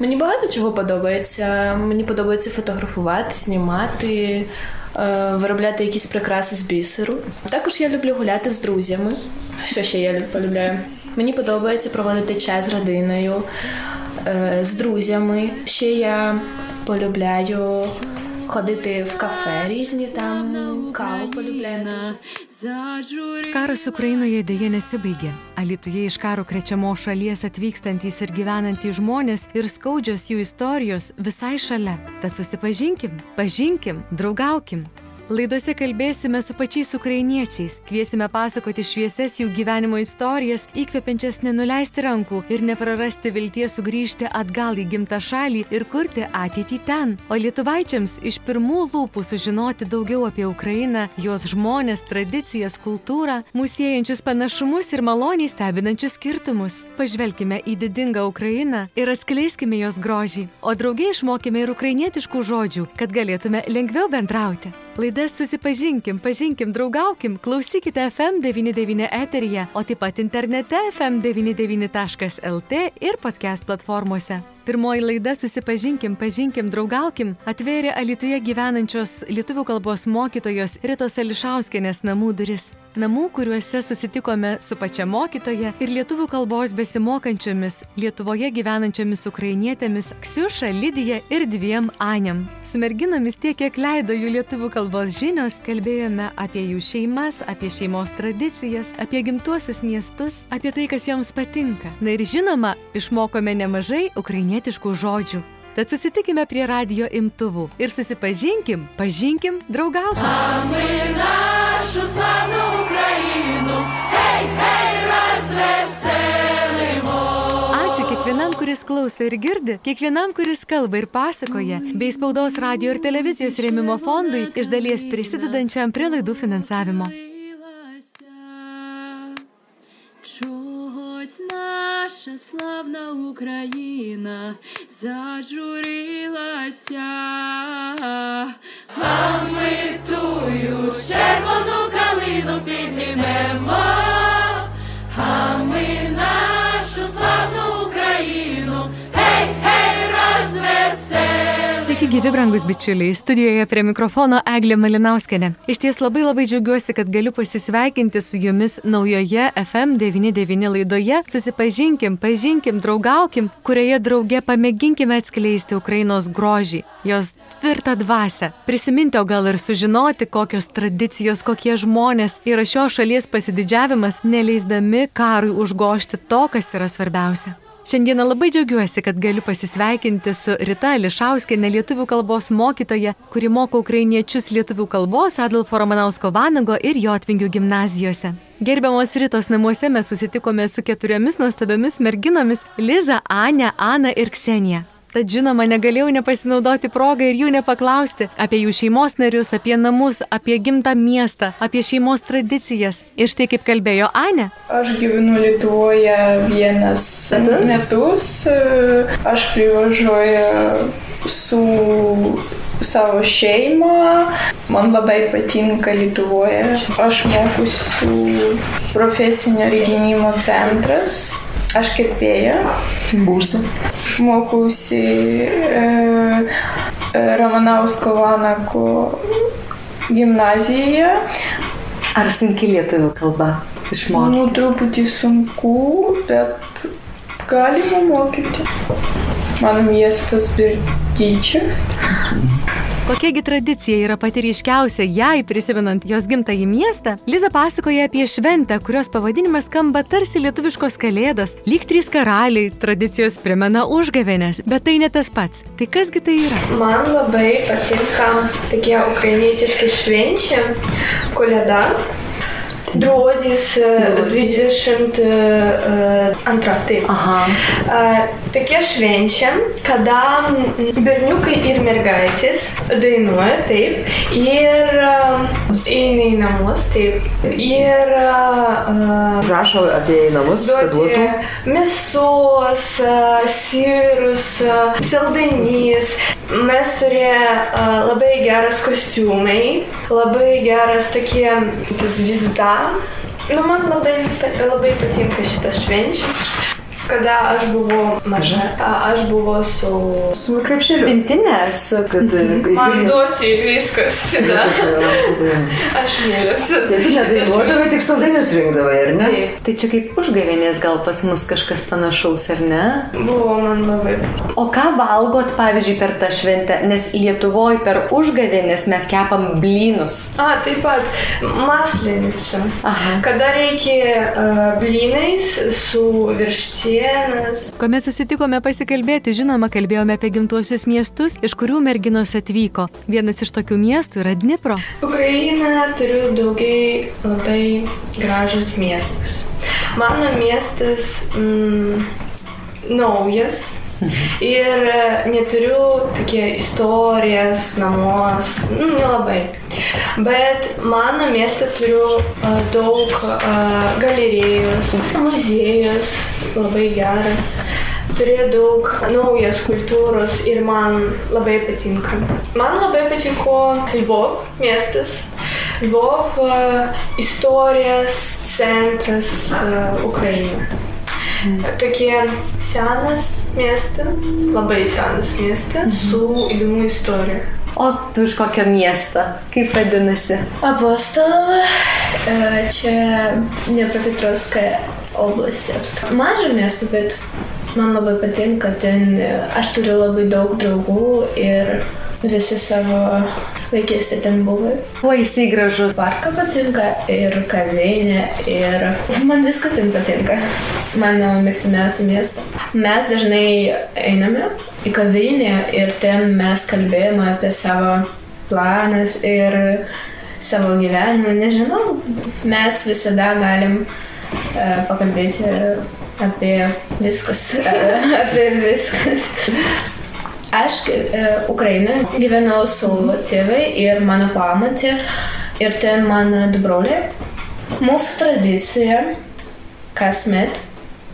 Мені багато чого подобається. Мені подобається фотографувати, знімати, е, виробляти якісь прикраси з бісеру. Також я люблю гуляти з друзями. Що ще я полюбляю? Мені подобається проводити час з родиною, е, з друзями. Ще я полюбляю ходити в кафе різні там kavą poliublėjame. Karas Ukrainoje dėje nesibaigė. Alitoje iš karo krečiamos šalies atvykstantys ir gyvenantys žmonės ir skaudžios jų istorijos visai šalia. Tad susipažinkim, pažinkim, draugaukim. Laidose kalbėsime su pačiais ukrainiečiais, kviesime pasakoti švieses jų gyvenimo istorijas, įkvepiančias nenuleisti rankų ir neprarasti vilties sugrįžti atgal į gimtą šalį ir kurti ateitį ten. O lietuvaičiams iš pirmų lūpų sužinoti daugiau apie Ukrainą, jos žmonės, tradicijas, kultūrą, musiejančius panašumus ir maloniai stebinančius skirtumus. Pažvelkime į didingą Ukrainą ir atskleiskime jos grožį, o draugiai išmokime ir ukrainietiškų žodžių, kad galėtume lengviau bendrauti. Laidas susipažinkim, pažinkim, draugaukim, klausykite FM99 eteryje, o taip pat internete fm99.lt ir podcast platformose. Pirmoji laida Susipažinkim, pažinkim, draugaukim atvėrė Alitoje gyvenančios lietuvių kalbos mokytojos Ritos Ališauskenės namų duris. Namų, kuriuose susitikome su pačia mokytoja ir lietuvių kalbos besimokančiomis Lietuvoje gyvenančiomis ukrainietėmis Ksiuša, Lydija ir dviem Anėm. Su merginomis tiek, kiek leido jų lietuvių kalbos žinios, kalbėjome apie jų šeimas, apie šeimos tradicijas, apie gimtuosius miestus, apie tai, kas joms patinka. Na ir žinoma, išmokome nemažai ukrainiečių ukrainietiškų žodžių. Tad susitikime prie radio imtuvų ir susipažinkim, pažinkim, draugaukime. Mamy našu slavną Ukrainu, hei, hei, razveselimo. Ačiū kiekvienam, kuris klauso ir girdi, kiekvienam, kuris kalba ir pasakoja, bei spaudos radio ir televizijos rėmimo fondui iš dalies prisidedančiam prie laidų finansavimo. Наша славна Україна зажурилася, а ми тую червону калину піднімемо, а ми нашу славну gyvi brangus bičiuliai. Studijoje prie mikrofono Eglė Malinauskenė. Iš ties labai labai džiaugiuosi, kad galiu pasisveikinti su jumis naujoje FM99 laidoje. Susipažinkim, pažinkim, draugaukim, kurioje drauge pamėginkime atskleisti Ukrainos grožį, jos tvirtą dvasę. Prisiminti, o gal ir sužinoti, kokios tradicijos, kokie žmonės yra šios šalies pasididžiavimas, neleisdami karui užgošti to, kas yra svarbiausia. Šiandieną labai džiaugiuosi, kad galiu pasisveikinti su Rita Lišauskė, lietuvių kalbos mokytoja, kuri moko ukrainiečius lietuvių kalbos Adolfo Romanausko Vanago ir Jotvingių gimnazijose. Gerbiamos Ritos namuose mes susitikome su keturiomis nuostabiamis merginomis - Liza, Ane, Ana ir Ksenija. Tad žinoma, negalėjau nepasinaudoti progą ir jų nepaklausti apie jų šeimos narius, apie namus, apie gimtą miestą, apie šeimos tradicijas. Ir štai kaip kalbėjo Ane. Aš gyvenu Lietuvoje vienas Metus? metus. Aš privažiuoju su savo šeima. Man labai patinka Lietuvoje. Aš mokusiu profesinio reginimo centras. Aš kirpėja. Būstu. Mokiausi e, e, Ramanausko Vanako gimnazijoje. Ar sunki lietuvių kalba išmokti? Nu, truputį sunku, bet galima mokyti. Mano miestas Birgyčia. Kokiagi tradicija yra pati ryškiausia jai prisimenant jos gimtąjį miestą, Liza pasakoja apie šventę, kurios pavadinimas skamba tarsi lietuviškos kalėdos, lyg trys karaliai, tradicijos primena užgavėnės, bet tai ne tas pats. Tai kasgi tai yra? Man labai patinka tokie ukrainietiški švenčiai, kolėda. Gruodis e, 22. Taip. Aha. Tokie švenčia, kada berniukai ir mergaitės dainuoja taip ir e, eina į namus taip. Ir e, Prašo atėję į namus, kad duotų. mėsos, e, sirus, saldainys. Mes turėjome labai geras kostiumai, labai geras tokie tas vizda. Nu, man labai, labai patinka šitas švenčias. Kada aš buvau maža, aš buvau su... Su mikrapšeliu. Pintinės, kad... Man duoti viskas. Da. Aš myliuosi. Tai tu nedainuodavai, tik saldainius rinkdavai, ar ne? Taip. Tai čia kaip užgavėnės gal pas mus kažkas panašaus, ar ne? Buvo man labai. O ką valgot, pavyzdžiui, per tą šventę? Nes Lietuvoje per užgavėnės mes kepam blynus. A, taip pat maslinica. Aha. Kada reikia uh, blynais su virštienas. Kuomet susitikome pasikalbėti, žinoma, kalbėjome apie gimtuosius miestus, iš kurių merginos atvyko. Vienas iš tokių miestų yra Dnipro. Ukraina turiu daugiai labai gražus miestas. Mano miestas mm, naujas ir e, neturiu tokie istorijas namuos, nu, nelabai. Bet mano mieste turiu a, daug a, galerijos, muziejus, labai geras. Turėjo daug naujas kultūros ir man labai patinka. Man labai patiko Lvov miestas. Lvov a, istorijos centras a, Ukraina. Tokie senas miestas, labai senas miestas su įdomu istorija. O tu iš kokio miesto? Kaip vadinasi? Apostolova. E, čia Dniepropetrovska oblastis. Mažo miesto, bet man labai patinka ten. Aš turiu labai daug draugų ir visi savo vaikystę ten buvo. Kuo jisai gražus? Parką patinka ir kavinė, ir man viskas ten patinka. Mano mėgstamiausia miesta. Mes dažnai einame į kavinę ir ten mes kalbėjome apie savo planus ir savo gyvenimą. Nežinau, mes visada galim uh, pakalbėti apie viskas. apie viskas. Aš e, Ukrainoje gyvenau su tėvai ir mano pamatė ir ten mano du broliai. Mūsų tradicija kasmet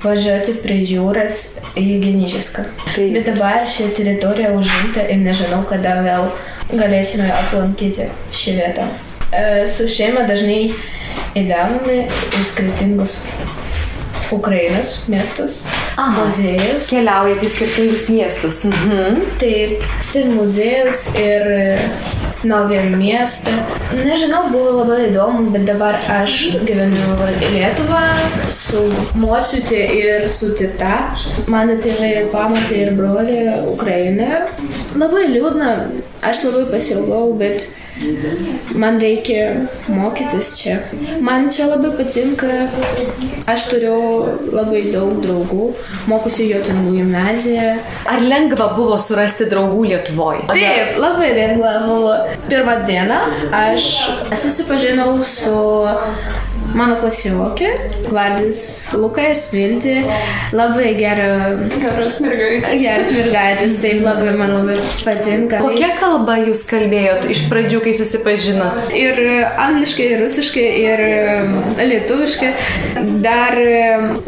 važiuoti prie jūros į Genižiską. Tai- Bet dabar ši teritorija užimta ir nežinau, kada vėl galėsime aplankyti šį vietą. E, Su šeima dažnai įdavome į skirtingus Ukrainos miestus, Aha. muziejus. Keliaujat į skirtingus miestus. Mhm. Taip, tai muziejus ir naują miestą. Nežinau, buvo labai įdomu, bet dabar aš gyvenu Lietuvą su močiutė ir su teta. Mano tėvai pamatė ir brolį Ukrainoje. Labai liūdna, aš labai pasilgau, bet man reikia mokytis čia. Man čia labai patinka, aš turiu labai daug draugų, mokusi Jotingų gimnaziją. Ar lengva buvo surasti draugų Lietuvoje? Taip, labai lengva buvo. Pirmą dieną aš susipažinau su mano klasiokė, vardas Lukas Vilti. Labai gera, Geras mergaitės. geras mergaitės, taip labai man labai patinka. Kokia kalba jūs kalbėjot iš pradžių, kai susipažinot? Ir angliškai, ir rusiškai, ir e, lietuviškai. Dar e,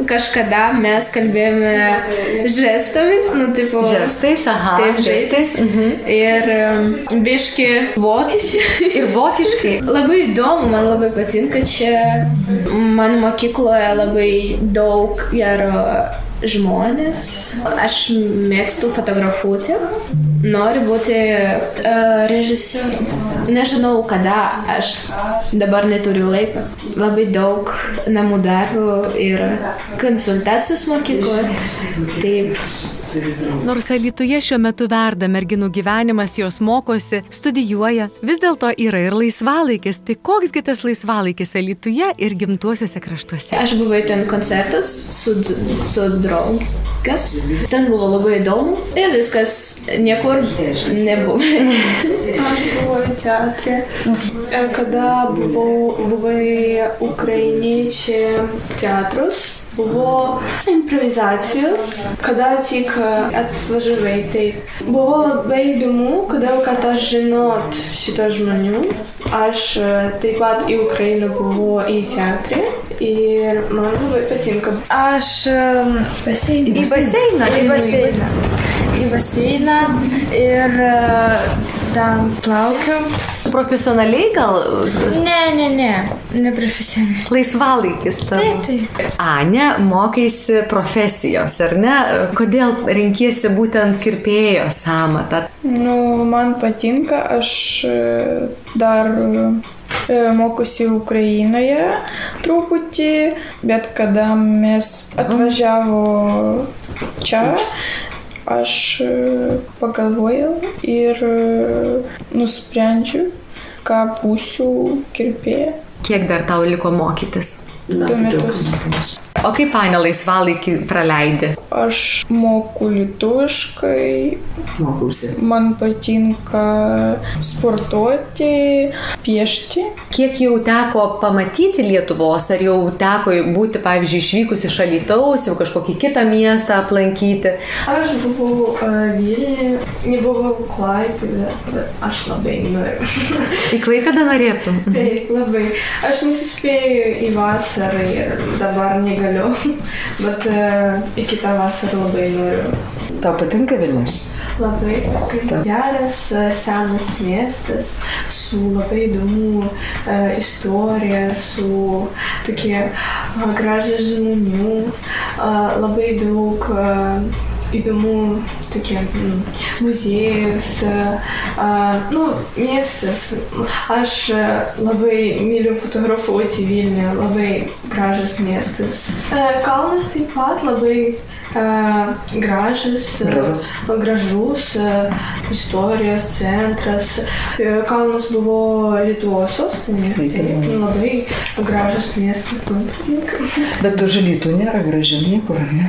kažkada mes kalbėjome žestomis, nu, tipo. Žestais, aha. Taip, žestais. žestais. Ir e, biški vokiečiai. Ir vokiškai. Labai įdomu, man labai patinka čia. Mano mokykloje labai daug gero žmonės. Aš mėgstu fotografuoti. Noriu būti uh, režisieriumi. Nežinau, kada aš dabar neturiu laiko. Labai daug namų darbų ir konsultacijos mokykloje. Taip. Nors Lietuvoje šiuo metu verda merginų gyvenimas, jos mokosi, studijuoja, vis dėlto yra ir laisvalaikis. Tai koksgi tas laisvalaikis Lietuvoje ir gimtuosiuose kraštuose? Aš buvau ten koncertas su, su draugas. Ten buvo labai įdomu ir viskas niekur nebuvo. Aš buvau teatre, kada buvau, buvai ukrainiečiai teatrus, buvo improvizacijos, kada tik atvažiavai. Tai buvo labai įdomu, kodėl kad aš žinot šitą žmonių. Aš taip pat į Ukrainą buvau į teatrą ir man labai patinka. Aš em, Baseinas. į baseiną. Į baseiną. Į baseiną ir ten plaukiu. Profesionaliai gal Ne, ne, ne, neprofesionaliai. laisvalaikis tavo. Taip, taip. Ane, mokaisi profesijos, ar ne? Kodėl renkiesi būtent kirpėjo samatą? Nu, man patinka, aš e, dar e, mokusi Ukrainoje truputį, bet kada mes atvažiavo čia, aš e, pagalvojau ir e, nusprendžiau, ką būsiu kirpėja Kiek dar tau liko mokytis? du metus. O kaip Ane laisvalaikį praleidi? Aš moku lietuviškai, Mokausi. man patinka sportuoti, piešti. Kiek jau teko pamatyti Lietuvos, ar jau teko būti, pavyzdžiui, išvykus iš Alytaus, jau kažkokį kitą miestą aplankyti? Aš buvau uh, Vilniuje, nebuvau Klaipėdė, bet aš labai noriu. Į Klaipėdą norėtum? Taip, labai. Aš nesispėjau į vasarą ir dabar negaliu, bet uh, į kitą vasarą labai noriu. Tau patinka Vilnius? Labai patinka. Geras, e, senas miestas su labai įdomu uh, istorija, su tokie gražiai žmonių, uh, labai daug uh, įdomu tokie mm, muziejus, uh, uh, nu, miestas. Aš uh, labai myliu fotografuoti Vilnių, labai gražus miestas. Uh, Kalnas taip pat labai uh, gražus, Gražus. istorijos centras. Kalnas buvo Lietuvos sostinė. Taip, Tai labai gražus miestas, man patinka. Bet už Alytų nėra gražių niekur, ne?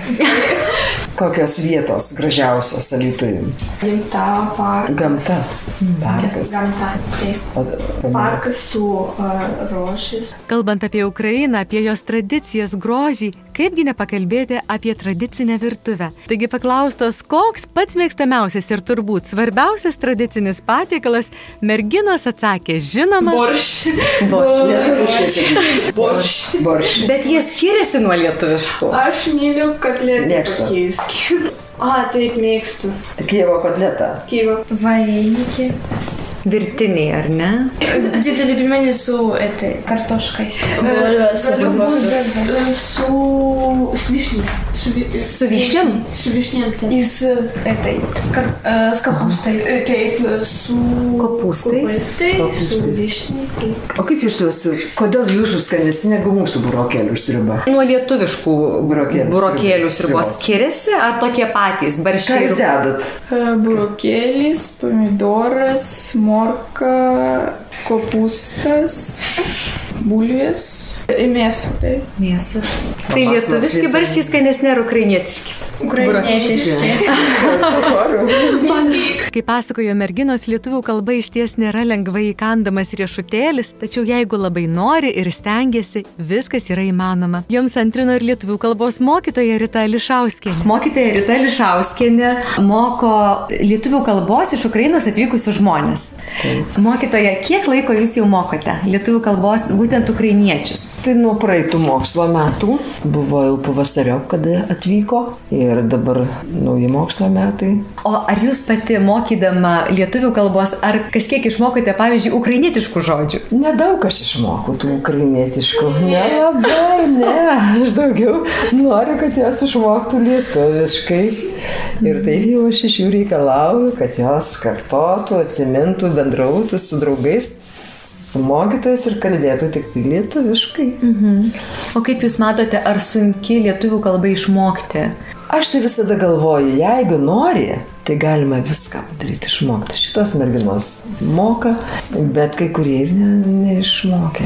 Kokios vietos gražiausios Alytui? Gimta parkas. Gamta. Parkas. Gamta, taip. Parkas su uh, rožės. Kalbant apie Ukrainą, apie jos tradicijas, grožį, kaipgi nepakalbėti apie tradicinę virtuvę. Taigi paklaustos, koks pats mėgstamiausias ir turbūt svarbiausias tradicinis patiekalas, merginos atsakė, žinoma, borš. Borš. Borš. borš. Bet jie skiriasi nuo lietuviškų. Aš myliu kotletę. Mėgstu. A, taip mėgstu. Kievo kotletą. Kievo. Varenikį. Virtiniai, ar ne? Didelį pirmenį su etai, kartoškai. Galiubus e, e, su vyšniu. E, su vyšniam? Su vyšniam. Jis etai, skapūstai. Taip, su kopūstai. Su vyšniu. O kaip jūs juos, kodėl jūsų skanesni negu mūsų burokėlių sriuba? Nuo lietuviškų burokėlių sriubos skiriasi ar tokie patys? Barščiai. Ką jūs dedat? Burokėlis, pomidoras, morkas morka, kopūstas, Bulvės. E, mėsą, tai. Mėsą. Tai lietuviški barščiai skanesni ar ukrainietiški? Ukrainietiški. Kaip pasakojo merginos, lietuvių kalba iš ties nėra lengvai įkandamas riešutėlis, tačiau jeigu labai nori ir stengiasi, viskas yra įmanoma. Joms antrino ir lietuvių kalbos mokytoja Rita Lišauskienė. Mokytoja Rita Lišauskienė moko lietuvių kalbos iš Ukrainos atvykusių žmonės. Mokytoja, kiek laiko jūs jau mokote lietuvių kalbos būtent? Ukrainiečius? Tai nuo praeitų mokslo metų buvo jau pavasario, kada atvyko ir dabar nauji mokslo metai. O ar jūs pati mokydama lietuvių kalbos, ar kažkiek išmokote, pavyzdžiui, ukrainietiškų žodžių? Nedaug aš išmokau tų ukrainietiškų. Nelabai, ne. Aš daugiau noriu, kad jos išmoktų lietuviškai. Ir taip jau aš iš jų reikalauju, kad jos kartotų, atsimintų, bendrautų su draugais, su mokytojais ir kalbėtų tik tai lietuviškai. O kaip jūs matote, ar sunki lietuvių kalba išmokti? Aš tai visada galvoju, jeigu nori, tai galima viską padaryti, išmokti. Šitos merginos moka, bet kai kurie ir ne, neišmokė.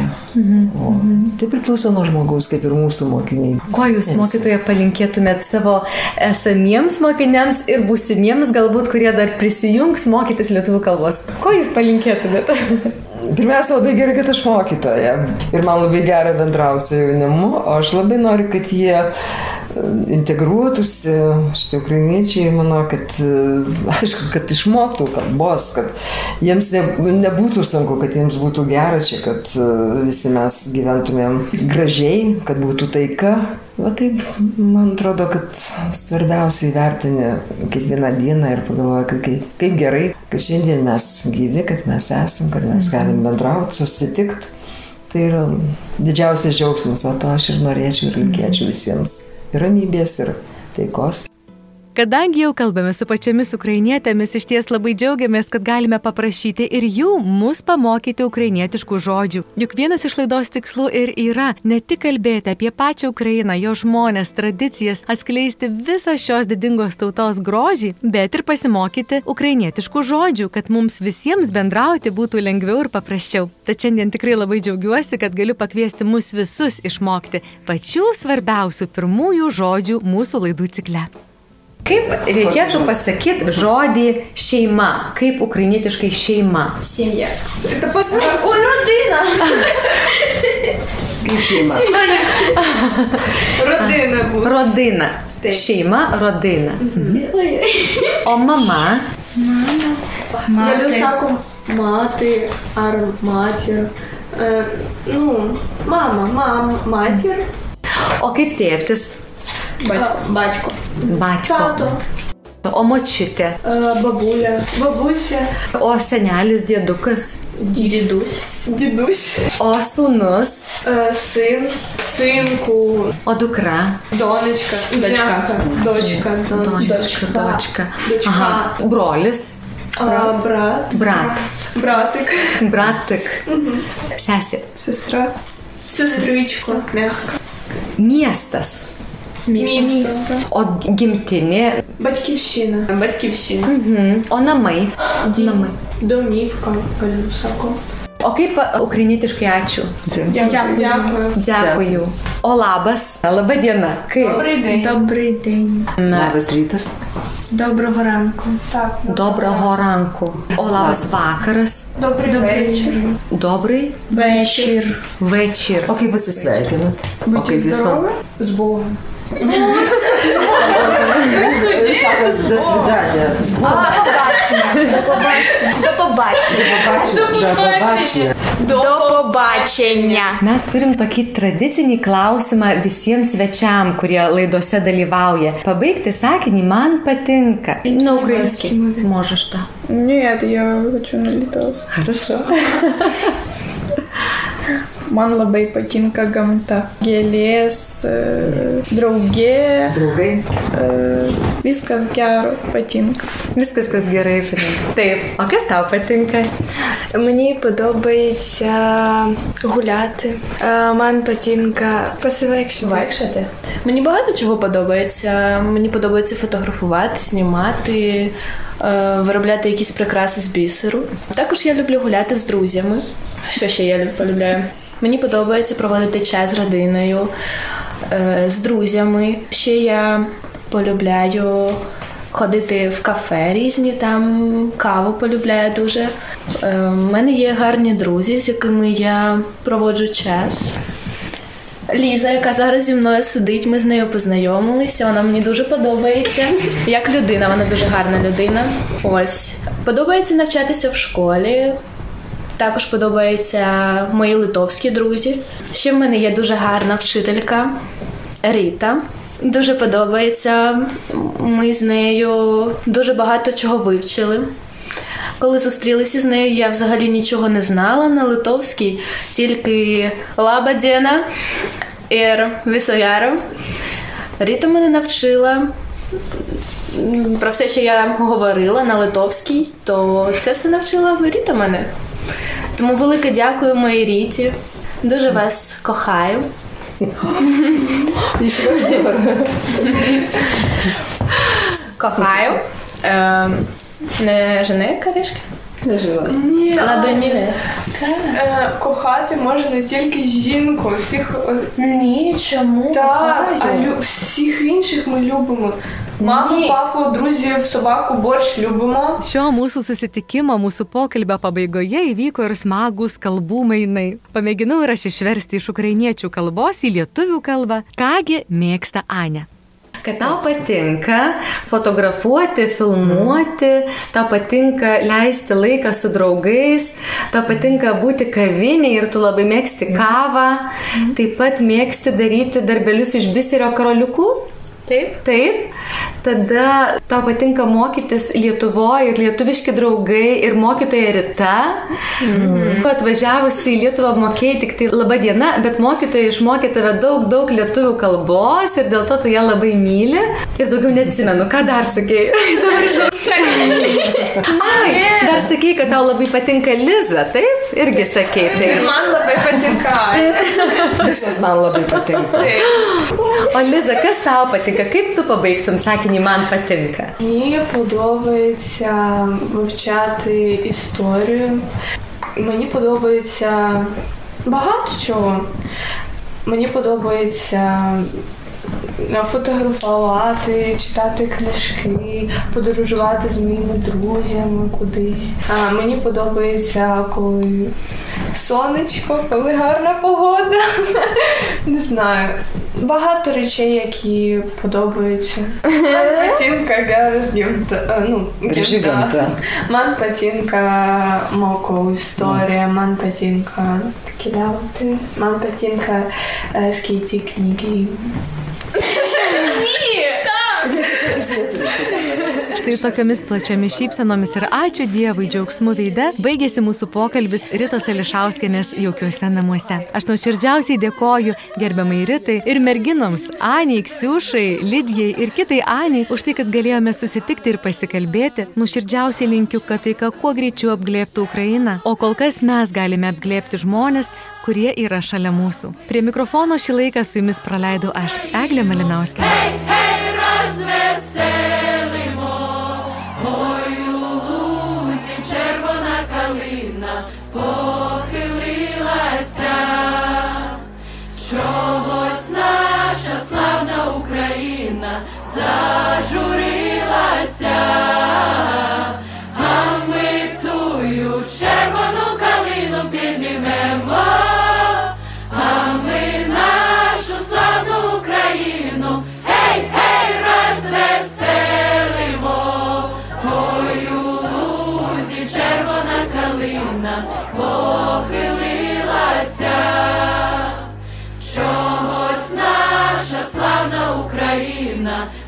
O tai priklauso nuo žmogaus, kaip ir mūsų mokiniai. Ko jūs, mokytoja, palinkėtumėt savo esamiems mokiniams ir būsimiems, galbūt, kurie dar prisijungs mokytis lietuvių kalbos? Ko jūs palinkėtumėt? Pirmiausia, labai gerai, kad aš mokytoja. Ir man labai gera bendrauti su jaunimu, o aš labai noriu, kad jie e, integruotųsi, šitie ukrainiečiai, manau, kad, e, aišku, kad išmoktų kalbos, kad jiems ne, nebūtų sunku, kad jiems būtų gera čia, kad e, visi mes gyventumėm gražiai, kad būtų taika Va taip, man atrodo, kad svarbiausia įvertinti kiekvieną dieną ir pagalvoja, kad kaip, kaip gerai, kad šiandien mes gyvi, kad mes esam, kad mes galim bendrauti, susitikti. Tai yra didžiausias džiaugsmas, o to aš ir norėčiau ir linkėčiau visiems. Ir ramybės, ir taikos. Kadangi jau kalbame su pačiamis ukrainietėmis, iš ties labai džiaugiamės, kad galime paprašyti ir jų mus pamokyti ukrainietiškų žodžių. Juk vienas iš laidos tikslų ir yra ne tik kalbėti apie pačią Ukrainą, jo žmonės, tradicijas, atskleisti visą šios didingos tautos grožį, bet ir pasimokyti ukrainietiškų žodžių, kad mums visiems bendrauti būtų lengviau ir paprasčiau. Tad šiandien tikrai labai džiaugiuosi, kad galiu pakviesti mus visus išmokti pačių svarbiausių pirmųjų žodžių mūsų laidų cikle. Kaip reikėtų pasakyti žodį šeima? Kaip ukrainietiškai šeima? Семья. Ой, родина! Kaip šeima. Родина буде. Rodina. Šeima, rodina. O mama? Galiu sakom mati ar matір. Е, ну, мама, мам, матір, O kaip tėtis? батько. батько. Bačko. Тато, O močiutė? е, бабуля, бабуся, O senelis dėdukas? дідусь, дідусь, O sūnus? е, син, синку, O dukra? донечка, Дочка. дочка, донечка, Dočka, dočka. Дочка. Aha. Brolis? А, брат, Brat. братик, Bratik. Sesė. сестра, сестричка, м'яка, Miestas. Місто. Місто. Од гімтині. Батьківщина. Батьківщина. Угу. Онами. Онами. Домівка. Пелюсако. Окей, україніти шкіячу. Дякую. Дякую. Дякую. Олабас. Лебедяна. Ки. Добрий день. Добрий день. Лабас рітас. Доброго ранку. Так. Доброго ранку. Олабас вакарас. Добрий вечір. Добрий вечір. Вечір. Окей, ви це святимо. Будьте здорові. З Богом. Jūs sakot, до свидания. До побачення. До побачення. До побачення. Mes turim tokį tradicinį klausimą visiems svečiam, kurie laidose dalyvauja. Pabaigti sakinį man patinka. Na, ukrainskiai. Можешь, да. Нет, я хочу на литовский. Хорошо. Man labai patinka gamta. Gėlės, draugė, Draugai. viskas gero patinka. Viskas, kas gerai, žinai. Taip. O kas tau patinka? Мені подобається гуляти. Е, Мені патінка посивекшити. Мені багато чого подобається. Мені подобається фотографувати, знімати, е, виробляти якісь прикраси з бісеру. Також я люблю гуляти з друзями. Що ще я люб- полюбляю? Мені подобається проводити час з родиною, е, з друзями. Ще я полюбляю ходити в кафе різні, там каву полюбляю дуже. Е, У мене є гарні друзі, з якими я проводжу час. Ліза, яка зараз зі мною сидить, ми з нею познайомилися. Вона мені дуже подобається. Як людина, вона дуже гарна людина. Ось. Подобається навчатися в школі. Також подобаються мої литовські друзі. Ще в мене є дуже гарна вчителька Ріта. Дуже подобається. Ми з нею дуже багато чого вивчили. Коли зустрілися з нею, я взагалі нічого не знала на литовській, тільки лабадєна ір вісояро. Ріта мене навчила про все, що я говорила на литовській, то це все навчила Ріта мене. Тому велике дякую моїй Ріті. Дуже вас кохаю. Кохаю. Ем, не жени корішки? Не žinau. Ні, е, кохати може не тільки жінку, всіх е, Ні, чому? так, а всіх інших ми любимо. Mamą, papą, druzį, sabakų, borš, liubimo. Šio mūsų susitikimo, mūsų pokalbio pabaigoje įvyko ir smagus kalbų mainai. Pamėginau ir aš išversti iš ukrainiečių kalbos į lietuvių kalbą, kągi mėgsta Ane kad tau patinka fotografuoti, filmuoti, tau patinka leisti laiką su draugais, tau patinka būti kavinėje ir tu labai mėgsti kavą, taip pat mėgsti daryti darbelius iš biserio karoliukų. Taip. Taip. Tada tau patinka mokytis Lietuvoje ir lietuviški draugai ir mokytoja Rita. Mm. Atvažiavusi į Lietuvą mokėjai tik tai laba diena, bet mokytoja išmokė tave daug, daug lietuvių kalbos ir dėl to tu ją labai myli. Ir daugiau neatsimenu, ką dar sakėjai. Ai, dar sakėjai, kad tau labai patinka Liza, taip? Irgi sakėjai. Ir Taip. man labai patinka. Visas man labai patinka. O Liza, kas tau patinka? патинка. Ким то побиктом сакіні ман патинка. Мені подобається вивчати історію. Мені подобається багато чого. Мені подобається фотографувати, читати книжки, подорожувати з моїми друзями кудись. А мені подобається, коли сонечко, коли гарна погода. Не знаю. Багато речей, які подобаються. Man patinka geras gimta, nu, Graži gamta. Man patinka mokau istoriją, man patinka keliauti, Štai tokiamis plačiamis šypsenomis ir ačiū Dievui džiaugsmu veide baigėsi mūsų pokalbis Ritos Elišauskenės jaukiuose namuose. Aš nuoširdžiausiai dėkoju gerbiamai Ritai ir merginoms Aniai, Ksiušai, Lidijai ir kitai Aniai už tai, kad galėjome susitikti ir pasikalbėti. Nuoširdžiausiai linkiu, kad taika kuo greičiau apglėbtų Ukrainą, o kol kas mes galime apglėbti žmonės, kurie yra šalia mūsų. Prie mikrofono šį laiką su jumis praleidau aš, Eglė Malinauskė. Hey, hey, razvese. зажурилася,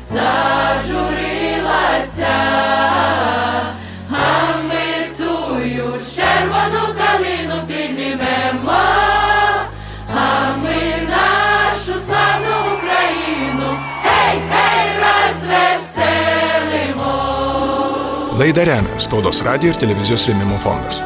зажурилася, а ми тую червону калину піднімемо. А ми нашу славну Україну, гей, гей, розвеселимо. Laidą remia Spaudos radio ir televizijos rėmimo fondas.